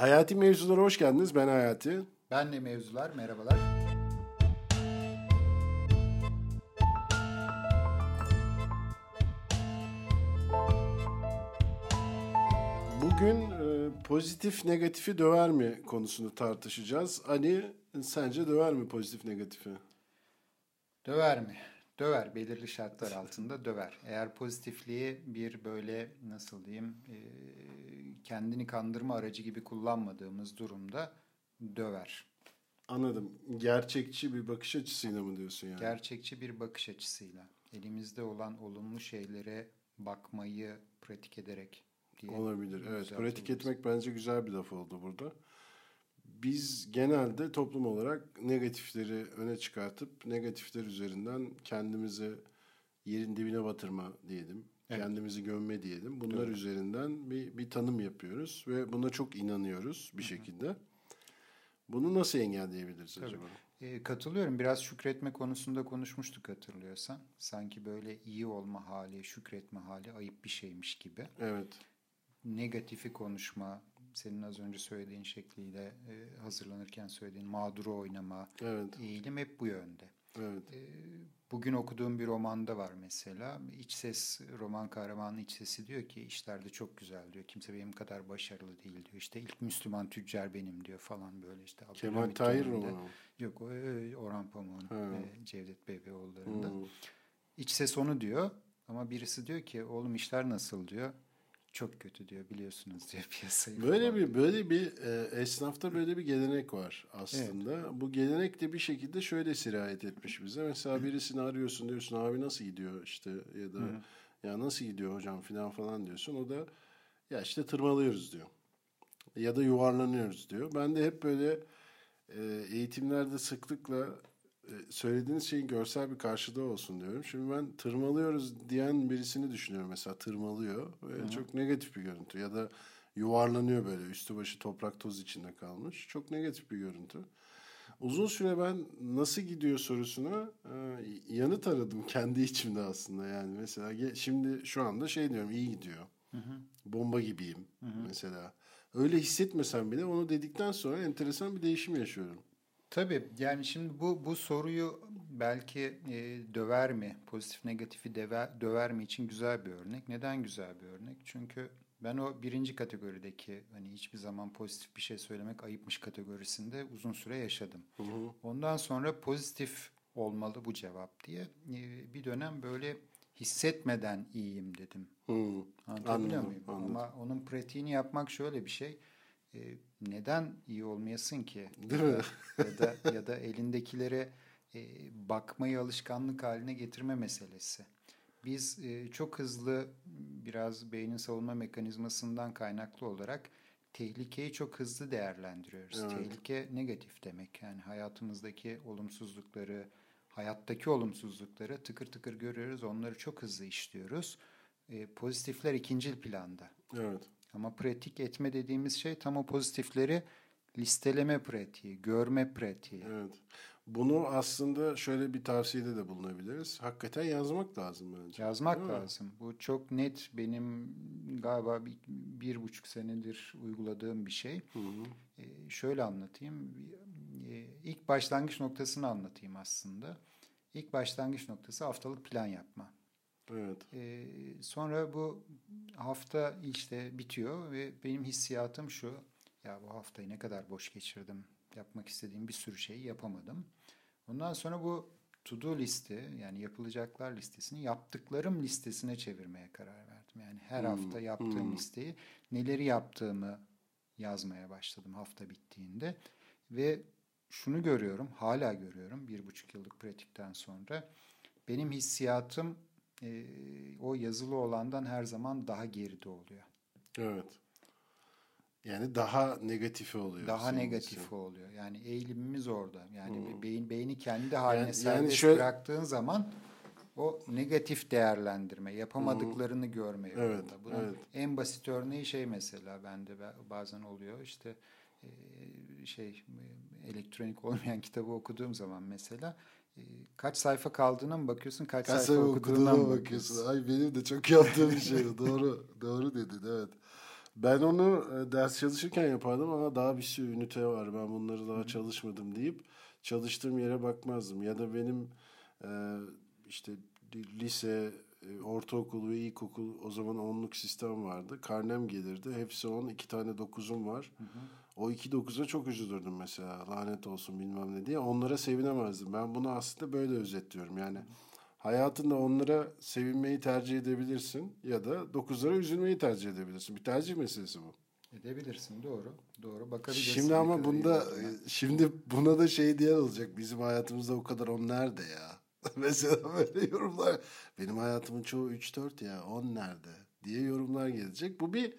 Hayati Mevzulara hoş geldiniz. Ben Hayati. Ben de Mevzular. Merhabalar. Bugün e, pozitif negatifi döver mi konusunu tartışacağız. Ali sence döver mi pozitif negatifi? Döver mi? Döver. Belirli şartlar altında döver. Eğer pozitifliği bir böyle nasıl diyeyim e, kendini kandırma aracı gibi kullanmadığımız durumda döver. Anladım. Gerçekçi bir bakış açısıyla mı diyorsun yani? Gerçekçi bir bakış açısıyla. Elimizde olan olumlu şeylere bakmayı pratik ederek diye. Olabilir. Evet. Pratik etmek bence güzel bir laf oldu burada. Biz genelde toplum olarak negatifleri öne çıkartıp negatifler üzerinden kendimizi yerin dibine batırma diyelim. Evet. Kendimizi gömme diyelim. Bunlar evet. üzerinden bir, bir tanım yapıyoruz ve buna çok inanıyoruz bir Hı-hı. şekilde. Bunu nasıl engelleyebiliriz Tabii. acaba? E, katılıyorum. Biraz şükretme konusunda konuşmuştuk hatırlıyorsan. Sanki böyle iyi olma hali, şükretme hali ayıp bir şeymiş gibi. Evet. Negatifi konuşma, senin az önce söylediğin şekliyle e, hazırlanırken söylediğin mağduru oynama evet. eğilim hep bu yönde. Evet. E, bugün okuduğum bir romanda var mesela. İç ses, roman kahramanı iç sesi diyor ki işlerde çok güzel diyor. Kimse benim kadar başarılı değil diyor. İşte ilk Müslüman tüccar benim diyor falan böyle işte. Kemal Tahir romanı Yok o e, Orhan Pamuk'un e, Cevdet Bebeoğulları'nda. Hmm. İç ses onu diyor ama birisi diyor ki oğlum işler nasıl diyor çok kötü diyor biliyorsunuz diyor piyasayı. Böyle bir böyle bir e, esnafta böyle bir gelenek var aslında. Evet. Bu gelenek de bir şekilde şöyle sirayet etmiş bize. Mesela birisini arıyorsun diyorsun abi nasıl gidiyor işte ya da Hı. ya nasıl gidiyor hocam filan falan diyorsun. O da ya işte tırmalıyoruz diyor. Ya da yuvarlanıyoruz diyor. Ben de hep böyle e, eğitimlerde sıklıkla söylediğiniz şeyin görsel bir karşılığı olsun diyorum. Şimdi ben tırmalıyoruz diyen birisini düşünüyorum mesela tırmalıyor ve Hı. çok negatif bir görüntü ya da yuvarlanıyor böyle üstü başı toprak toz içinde kalmış. Çok negatif bir görüntü. Uzun süre ben nasıl gidiyor sorusuna e, yanıt aradım kendi içimde aslında yani mesela şimdi şu anda şey diyorum iyi gidiyor. Hı hı. Bomba gibiyim hı hı. mesela. Öyle hissetmesem bile onu dedikten sonra enteresan bir değişim yaşıyorum. Tabii yani şimdi bu bu soruyu belki e, döver mi, pozitif negatifi döver, döver mi için güzel bir örnek. Neden güzel bir örnek? Çünkü ben o birinci kategorideki hani hiçbir zaman pozitif bir şey söylemek ayıpmış kategorisinde uzun süre yaşadım. Hı hı. Ondan sonra pozitif olmalı bu cevap diye e, bir dönem böyle hissetmeden iyiyim dedim. Hı. Anlatabiliyor muyum? Anladım. Ama onun pratiğini yapmak şöyle bir şey e, neden iyi olmayasın ki? Değil mi? ya da ya da elindekilere e, bakmayı alışkanlık haline getirme meselesi. Biz e, çok hızlı biraz beynin savunma mekanizmasından kaynaklı olarak tehlikeyi çok hızlı değerlendiriyoruz. Evet. Tehlike negatif demek. Yani hayatımızdaki olumsuzlukları, hayattaki olumsuzlukları tıkır tıkır görüyoruz. Onları çok hızlı işliyoruz. E, pozitifler ikincil planda. Evet. Ama pratik etme dediğimiz şey tam o pozitifleri listeleme pratiği, görme pratiği. Evet. Bunu aslında şöyle bir tavsiyede de bulunabiliriz. Hakikaten yazmak lazım bence. Yazmak lazım. Bu çok net benim galiba bir, bir buçuk senedir uyguladığım bir şey. Hı hı. Ee, şöyle anlatayım. Ee, ilk başlangıç noktasını anlatayım aslında. İlk başlangıç noktası haftalık plan yapma. Evet. Ee, sonra bu hafta işte bitiyor ve benim hissiyatım şu. Ya bu haftayı ne kadar boş geçirdim. Yapmak istediğim bir sürü şeyi yapamadım. Ondan sonra bu to do listi yani yapılacaklar listesini yaptıklarım listesine çevirmeye karar verdim. Yani her hmm. hafta yaptığım hmm. listeyi neleri yaptığımı yazmaya başladım hafta bittiğinde. Ve şunu görüyorum, hala görüyorum bir buçuk yıllık pratikten sonra. Benim hissiyatım e, o yazılı olandan her zaman daha geride oluyor. Evet. Yani daha negatifi oluyor. Daha negatifi için. oluyor. Yani eğilimimiz orada. Yani hmm. beyin beyni kendi haline yani, serbest yani şöyle... bıraktığın zaman o negatif değerlendirme, yapamadıklarını hmm. görme yolunda. Evet, Bunun evet. en basit örneği şey mesela bende bazen oluyor. İşte şey elektronik olmayan kitabı okuduğum zaman mesela kaç sayfa kaldığına mı bakıyorsun, kaç, kaç sayfa okuduğuna mı bakıyorsun? Ay benim de çok yaptığım bir şeydi. doğru, doğru dedin evet. Ben onu e, ders çalışırken yapardım ama daha bir sürü ünite var. Ben bunları daha çalışmadım deyip çalıştığım yere bakmazdım. Ya da benim e, işte lise, e, ortaokul ve ilkokul o zaman onluk sistem vardı. Karnem gelirdi. Hepsi on. iki tane dokuzum var. Hı hı. O iki dokuza çok üzülürdüm mesela. Lanet olsun bilmem ne diye. Onlara sevinemezdim. Ben bunu aslında böyle özetliyorum. Yani hayatında onlara sevinmeyi tercih edebilirsin ya da dokuzlara üzülmeyi tercih edebilirsin. Bir tercih meselesi bu. Edebilirsin doğru. Doğru bakabilirsin. Şimdi ama bunda şimdi buna da şey diyen olacak. Bizim hayatımızda o kadar on nerede ya? Mesela böyle yorumlar. Benim hayatımın çoğu 3-4 ya 10 nerede diye yorumlar gelecek. Bu bir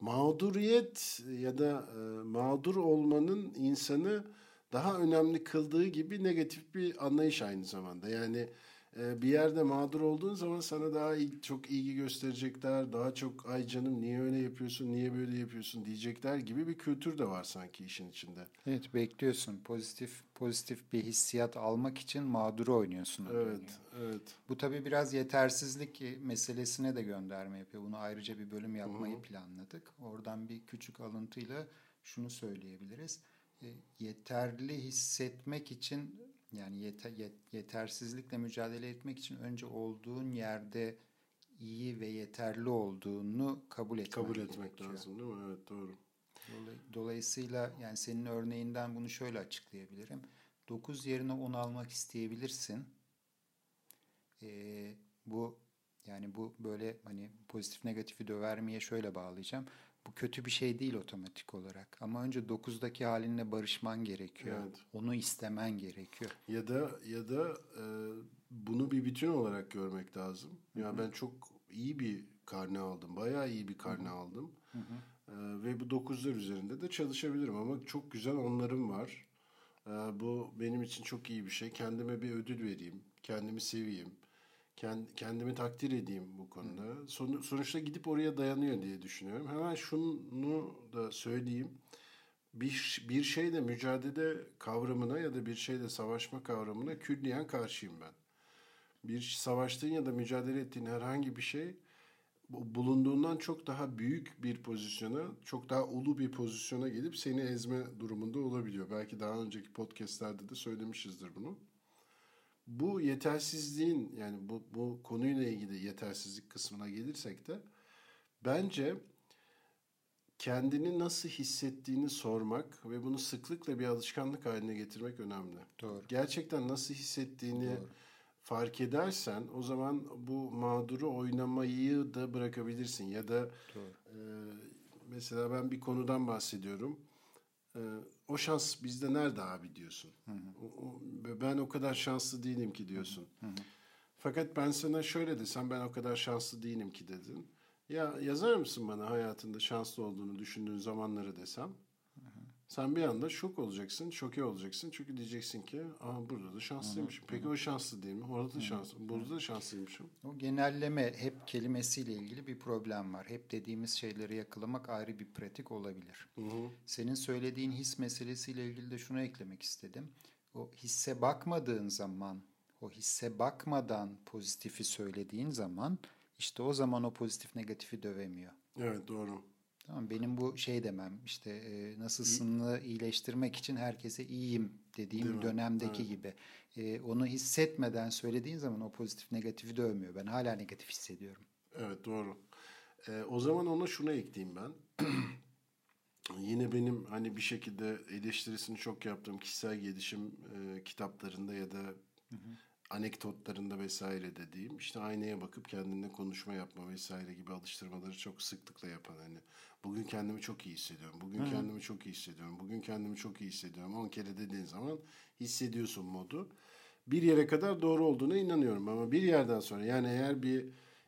mağduriyet ya da e, mağdur olmanın insanı daha önemli kıldığı gibi negatif bir anlayış aynı zamanda. Yani bir yerde mağdur olduğun zaman sana daha iyi, çok ilgi gösterecekler. Daha çok ay canım niye öyle yapıyorsun, niye böyle yapıyorsun diyecekler gibi bir kültür de var sanki işin içinde. Evet bekliyorsun. Pozitif pozitif bir hissiyat almak için mağduru oynuyorsun. Evet, oynuyor. evet. Bu tabii biraz yetersizlik meselesine de gönderme yapıyor. Bunu ayrıca bir bölüm yapmayı Hı-hı. planladık. Oradan bir küçük alıntıyla şunu söyleyebiliriz. E, yeterli hissetmek için yani yeter, yetersizlikle mücadele etmek için önce olduğun yerde iyi ve yeterli olduğunu kabul etmek Kabul etmek gerekiyor. lazım değil mi? Evet doğru. Dolayısıyla yani senin örneğinden bunu şöyle açıklayabilirim. 9 yerine 10 almak isteyebilirsin. Ee, bu yani bu böyle hani pozitif negatifi dövermeye şöyle bağlayacağım. Bu kötü bir şey değil otomatik olarak. Ama önce 9'daki halinle barışman gerekiyor. Evet. Onu istemen gerekiyor. Ya da ya da e, bunu bir bütün olarak görmek lazım. Ya yani ben çok iyi bir karne aldım. Bayağı iyi bir karne Hı-hı. aldım. E, ve bu 9'lar üzerinde de çalışabilirim ama çok güzel onlarım var. E, bu benim için çok iyi bir şey. Kendime bir ödül vereyim. Kendimi seveyim kendimi takdir edeyim bu konuda. Son, sonuçta gidip oraya dayanıyor diye düşünüyorum. Hemen şunu da söyleyeyim. Bir, bir şeyle mücadele kavramına ya da bir şeyle savaşma kavramına külliyen karşıyım ben. Bir savaştığın ya da mücadele ettiğin herhangi bir şey bulunduğundan çok daha büyük bir pozisyona, çok daha ulu bir pozisyona gelip seni ezme durumunda olabiliyor. Belki daha önceki podcastlerde de söylemişizdir bunu bu yetersizliğin yani bu, bu konuyla ilgili yetersizlik kısmına gelirsek de bence kendini nasıl hissettiğini sormak ve bunu sıklıkla bir alışkanlık haline getirmek önemli. Doğru. Gerçekten nasıl hissettiğini Doğru. fark edersen o zaman bu mağduru oynamayı da bırakabilirsin ya da e, mesela ben bir konudan bahsediyorum ee, o şans bizde nerede abi diyorsun. Hı hı. O, o, ben o kadar şanslı değilim ki diyorsun. Hı hı. Fakat ben sana şöyle desem ben o kadar şanslı değilim ki dedin. Ya yazar mısın bana hayatında şanslı olduğunu düşündüğün zamanları desem? Sen bir anda şok olacaksın, şoke olacaksın. Çünkü diyeceksin ki Aa, burada da şanslıymışım. Peki o şanslı değil mi? Orada da şanslı, burada da şanslıymışım. O genelleme hep kelimesiyle ilgili bir problem var. Hep dediğimiz şeyleri yakalamak ayrı bir pratik olabilir. Hı hı. Senin söylediğin his meselesiyle ilgili de şunu eklemek istedim. O hisse bakmadığın zaman, o hisse bakmadan pozitifi söylediğin zaman işte o zaman o pozitif negatifi dövemiyor. Evet doğru. Tamam benim bu şey demem işte e, nasılsını iyileştirmek için herkese iyiyim dediğim Değil dönemdeki evet. gibi. E, onu hissetmeden söylediğin zaman o pozitif negatifi dövmüyor. Ben hala negatif hissediyorum. Evet doğru. E, o zaman ona şunu ekleyeyim ben. Yine benim hani bir şekilde eleştirisini çok yaptığım kişisel gelişim e, kitaplarında ya da hı hı anekdotlarında vesaire dediğim işte aynaya bakıp kendine konuşma yapma vesaire gibi alıştırmaları çok sıklıkla yapan hani bugün kendimi çok iyi hissediyorum. Bugün Hı-hı. kendimi çok iyi hissediyorum. Bugün kendimi çok iyi hissediyorum. 10 kere dediğin zaman hissediyorsun modu. Bir yere kadar doğru olduğuna inanıyorum ama bir yerden sonra yani eğer bir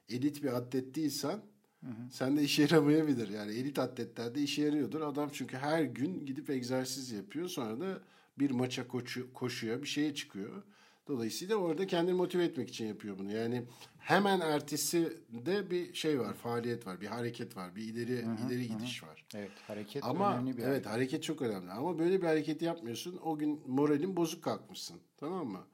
elit bir atlet değilsen Hı hı. Sen de işe yaramayabilir. Yani elit atletlerde işe yarıyordur. Adam çünkü her gün gidip egzersiz yapıyor. Sonra da bir maça koşu, koşuyor, bir şeye çıkıyor. Dolayısıyla orada kendini motive etmek için yapıyor bunu. Yani hemen ertesi de bir şey var, faaliyet var, bir hareket var, bir ileri hı hı, ileri hı. gidiş var. Evet, hareket Ama önemli bir evet, hareket. hareket çok önemli. Ama böyle bir hareket yapmıyorsun. O gün moralin bozuk kalkmışsın. Tamam mı?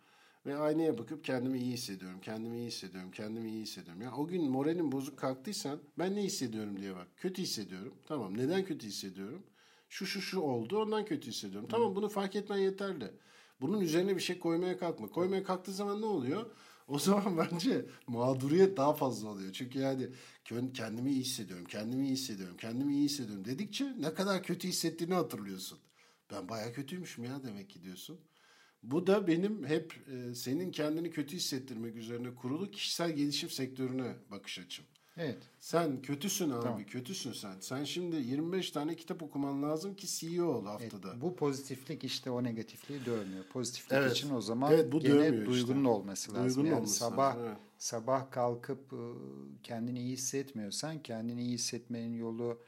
Ve aynaya bakıp kendimi iyi hissediyorum, kendimi iyi hissediyorum, kendimi iyi hissediyorum. Yani o gün moralin bozuk kalktıysan ben ne hissediyorum diye bak. Kötü hissediyorum. Tamam neden kötü hissediyorum? Şu şu şu oldu ondan kötü hissediyorum. Tamam bunu fark etmen yeterli. Bunun üzerine bir şey koymaya kalkma. Koymaya kalktığı zaman ne oluyor? O zaman bence mağduriyet daha fazla oluyor. Çünkü yani kendimi iyi hissediyorum, kendimi iyi hissediyorum, kendimi iyi hissediyorum dedikçe ne kadar kötü hissettiğini hatırlıyorsun. Ben baya kötüymüşüm ya demek ki diyorsun. Bu da benim hep e, senin kendini kötü hissettirmek üzerine kurulu kişisel gelişim sektörüne bakış açım. Evet. Sen kötüsün abi, tamam. kötüsün sen. Sen şimdi 25 tane kitap okuman lazım ki CEO ol haftada. Evet, bu pozitiflik işte o negatifliği dövmüyor. Pozitiflik evet. için o zaman evet, bu gene duygunun işte. olması lazım. Duygunun yani olması sabah lazım, evet. sabah kalkıp ıı, kendini iyi hissetmiyorsan kendini iyi hissetmenin yolu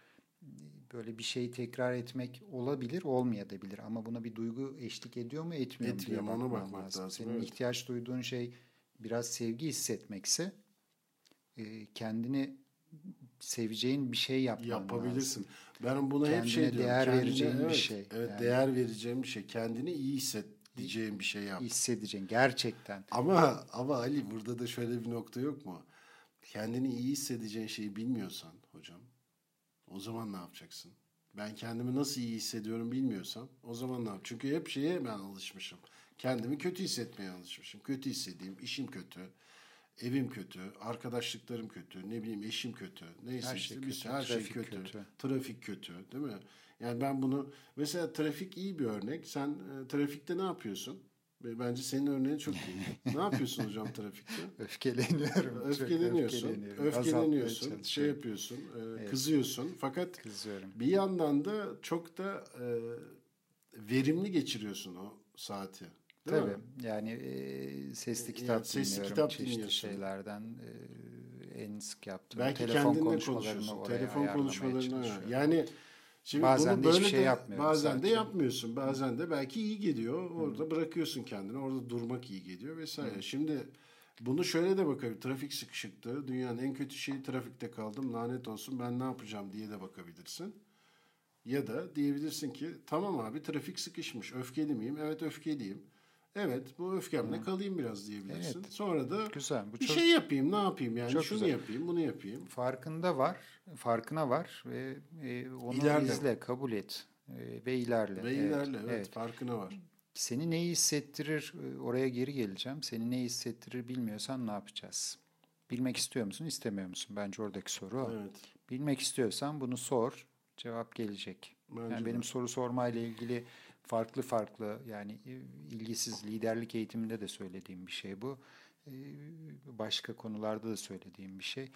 böyle bir şeyi tekrar etmek olabilir, olmayabilir ama buna bir duygu eşlik ediyor mu, etmiyor, etmiyor mu diye bakmak, bakmak lazım. lazım. Senin evet. ihtiyaç duyduğun şey biraz sevgi hissetmekse e, kendini seveceğin bir şey yapman Yapabilirsin. Lazım. Ben buna Kendine hep şey diyorum. değer kendine, vereceğin evet, bir şey. Evet, yani. değer vereceğim bir şey. Kendini iyi hisset diyeceğim bir şey yap. Hissedeceğin gerçekten. Ama ama Ali burada da şöyle bir nokta yok mu? Kendini iyi hissedeceğin şeyi bilmiyorsan hocam o zaman ne yapacaksın? Ben kendimi nasıl iyi hissediyorum bilmiyorsam o zaman ne yap? Çünkü hep şeye ben alışmışım. Kendimi kötü hissetmeye alışmışım. Kötü hissedeyim, işim kötü, evim kötü, arkadaşlıklarım kötü, ne bileyim eşim kötü. Neyse her şey işte kötü, her şey kötü, kötü. Trafik kötü, değil mi? Yani ben bunu mesela trafik iyi bir örnek. Sen e, trafikte ne yapıyorsun? Bence senin örneğin çok iyi. ne yapıyorsun hocam trafikte? Öfkeleniyorum. Öfkeleniyorsun. Öfkeleniyorsun. Şey yapıyorsun. E, evet. Kızıyorsun. Fakat Kızıyorum. bir yandan da çok da e, verimli geçiriyorsun o saati. Değil Tabii. Mi? Yani e, sesli kitap yani sesli dinliyorum. Kitap çeşitli dinliyorsun. şeylerden e, en sık yaptığım Belki telefon konuşmalarını oraya telefon konuşmalarını yani Şimdi bazen bunu de böyle hiçbir şey yapmıyorum. Bazen sadece. de yapmıyorsun. Bazen de belki iyi geliyor. Orada Hı. bırakıyorsun kendini. Orada durmak iyi geliyor vesaire. Hı. Şimdi bunu şöyle de bakabilir. Trafik sıkışıktı. Dünyanın en kötü şeyi trafikte kaldım. Lanet olsun ben ne yapacağım diye de bakabilirsin. Ya da diyebilirsin ki tamam abi trafik sıkışmış. Öfkeli miyim? Evet öfkeliyim. Evet bu öfkemle kalayım biraz diyebilirsin. Evet. Sonra da güzel. Bu bir çok, şey yapayım ne yapayım yani çok şunu güzel. yapayım bunu yapayım. Farkında var. Farkına var ve e, onu ilerle. izle kabul et e, ve ilerle. Ve evet. ilerle evet, evet farkına var. Seni neyi hissettirir e, oraya geri geleceğim. Seni neyi hissettirir bilmiyorsan ne yapacağız? Bilmek istiyor musun istemiyor musun? Bence oradaki soru o. Evet. Bilmek istiyorsan bunu sor cevap gelecek. Bence yani benim soru sormayla ilgili farklı farklı yani e, ilgisiz liderlik eğitiminde de söylediğim bir şey bu. E, başka konularda da söylediğim bir şey.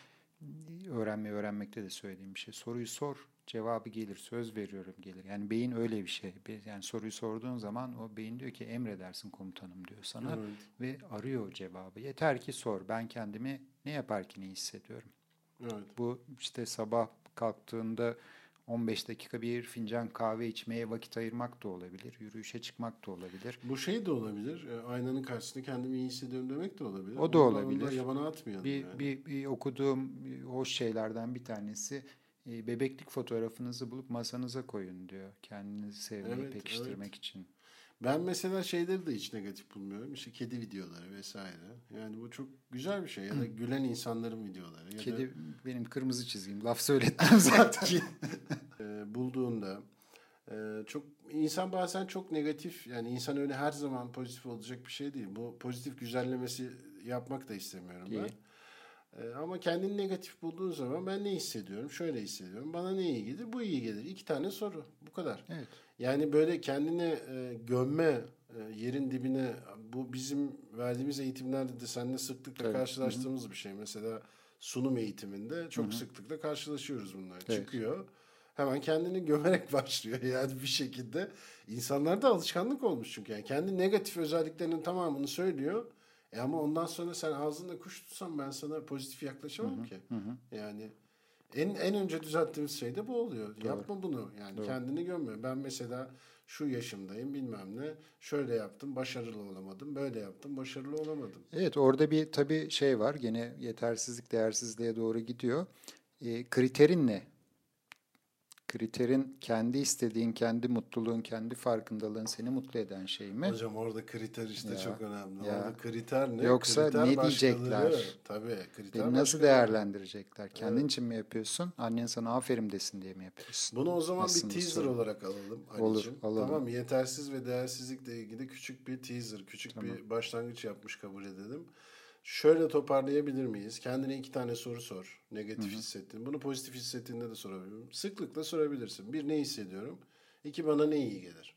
Öğrenme öğrenmekte de söylediğim bir şey. Soruyu sor, cevabı gelir. Söz veriyorum gelir. Yani beyin öyle bir şey. Yani soruyu sorduğun zaman o beyin diyor ki emredersin komutanım diyor sana evet. ve arıyor cevabı. Yeter ki sor. Ben kendimi ne yaparken iyi hissediyorum. Evet. Bu işte sabah kalktığında 15 dakika bir fincan kahve içmeye vakit ayırmak da olabilir. Yürüyüşe çıkmak da olabilir. Bu şey de olabilir. E, aynanın karşısında kendimi iyi hissediyorum demek de olabilir. O da olabilir. Onu da yabana atmayalım. Bir, yani. bir, bir okuduğum hoş şeylerden bir tanesi e, bebeklik fotoğrafınızı bulup masanıza koyun diyor. Kendinizi sevmeyi evet, pekiştirmek evet. için. Ben mesela şeyleri de hiç negatif bulmuyorum. İşte kedi videoları vesaire. Yani bu çok güzel bir şey. Ya da gülen insanların videoları. Ya kedi da... benim kırmızı çizgim. Laf söylettim zaten. e, bulduğunda e, çok insan bazen çok negatif yani insan öyle her zaman pozitif olacak bir şey değil. Bu pozitif güzellemesi yapmak da istemiyorum ben. E, ama kendini negatif bulduğun zaman ben ne hissediyorum? Şöyle hissediyorum. Bana ne iyi gelir? Bu iyi gelir. İki tane soru. Bu kadar. Evet. Yani böyle kendini e, gömme, e, yerin dibine bu bizim verdiğimiz eğitimlerde de seninle sıklıkla evet. karşılaştığımız Hı-hı. bir şey. Mesela sunum eğitiminde çok Hı-hı. sıklıkla karşılaşıyoruz bunlar. Evet. Çıkıyor. Hemen kendini gömerek başlıyor yani bir şekilde. İnsanlarda alışkanlık olmuş çünkü. Yani kendi negatif özelliklerinin tamamını söylüyor. E ama ondan sonra sen ağzında kuş tutsan ben sana pozitif yaklaşamam Hı-hı. ki. Hı-hı. Yani en en önce düzelttiğimiz şey de bu oluyor. Doğru. Yapma bunu. Yani Doğru. kendini gömme. Ben mesela şu yaşımdayım bilmem ne. Şöyle yaptım başarılı olamadım. Böyle yaptım başarılı olamadım. Evet orada bir tabii şey var. Gene yetersizlik değersizliğe doğru gidiyor. E, kriterin ne? Kriterin kendi istediğin, kendi mutluluğun, kendi farkındalığın seni mutlu eden şey mi? Hocam orada kriter işte Ya, çok önemli. ya. Orada kriter ne? Yoksa kriter ne diyecekler? Tabii kriter Beni nasıl değerlendirecekler? Kendin için mi yapıyorsun? Annen sana aferin desin diye mi yapıyorsun? Bunu o zaman Aslında bir teaser soru. olarak alalım. Olur, Ali'cim. alalım. Tamam? Yetersiz ve değersizlikle ilgili küçük bir teaser, küçük bir başlangıç yapmış kabul edelim. Şöyle toparlayabilir miyiz? Kendine iki tane soru sor. Negatif hissettiğin. Bunu pozitif hissettiğinde de sorabilirim. Sıklıkla sorabilirsin. Bir, ne hissediyorum? İki, bana ne iyi gelir?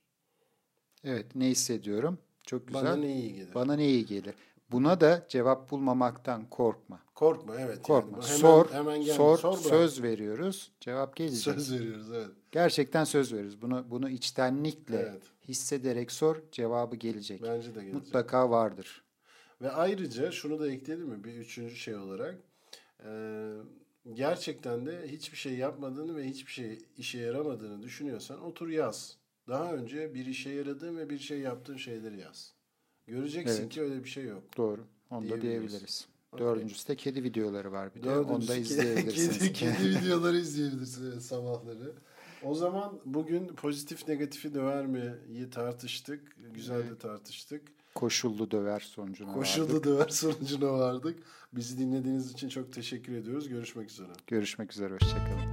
Evet, ne hissediyorum? Çok güzel. Bana ne iyi gelir? Bana ne iyi gelir? Buna da cevap bulmamaktan korkma. Korkma, evet. Korkma. Yani. Hemen, sor, hemen gelme. sor, Sor, bırak. söz veriyoruz. Cevap gelecek. Söz veriyoruz, evet. Gerçekten söz veriyoruz. Bunu bunu içtenlikle Evet. hissederek sor, cevabı gelecek. Bence de gelecek. Mutlaka vardır. Ve ayrıca şunu da ekleyelim mi bir üçüncü şey olarak e, gerçekten de hiçbir şey yapmadığını ve hiçbir şey işe yaramadığını düşünüyorsan otur yaz. Daha önce bir işe yaradığın ve bir şey yaptığın şeyleri yaz. Göreceksin Evet. ki öyle bir şey yok. Doğru. Onu da Diyebiliriz. Dördüncüsü de kedi videoları var bir de. Dördüncüsü Onu da izleyebilirsiniz. Kedi, kedi videoları izleyebilirsiniz sabahları. O zaman bugün pozitif negatifi döver mi'yi tartıştık. Güzel de tartıştık. Koşullu döver sonucuna vardık. Koşullu döver sonucuna vardık. Bizi dinlediğiniz için çok teşekkür ediyoruz. Görüşmek üzere. Görüşmek üzere. Hoşçakalın.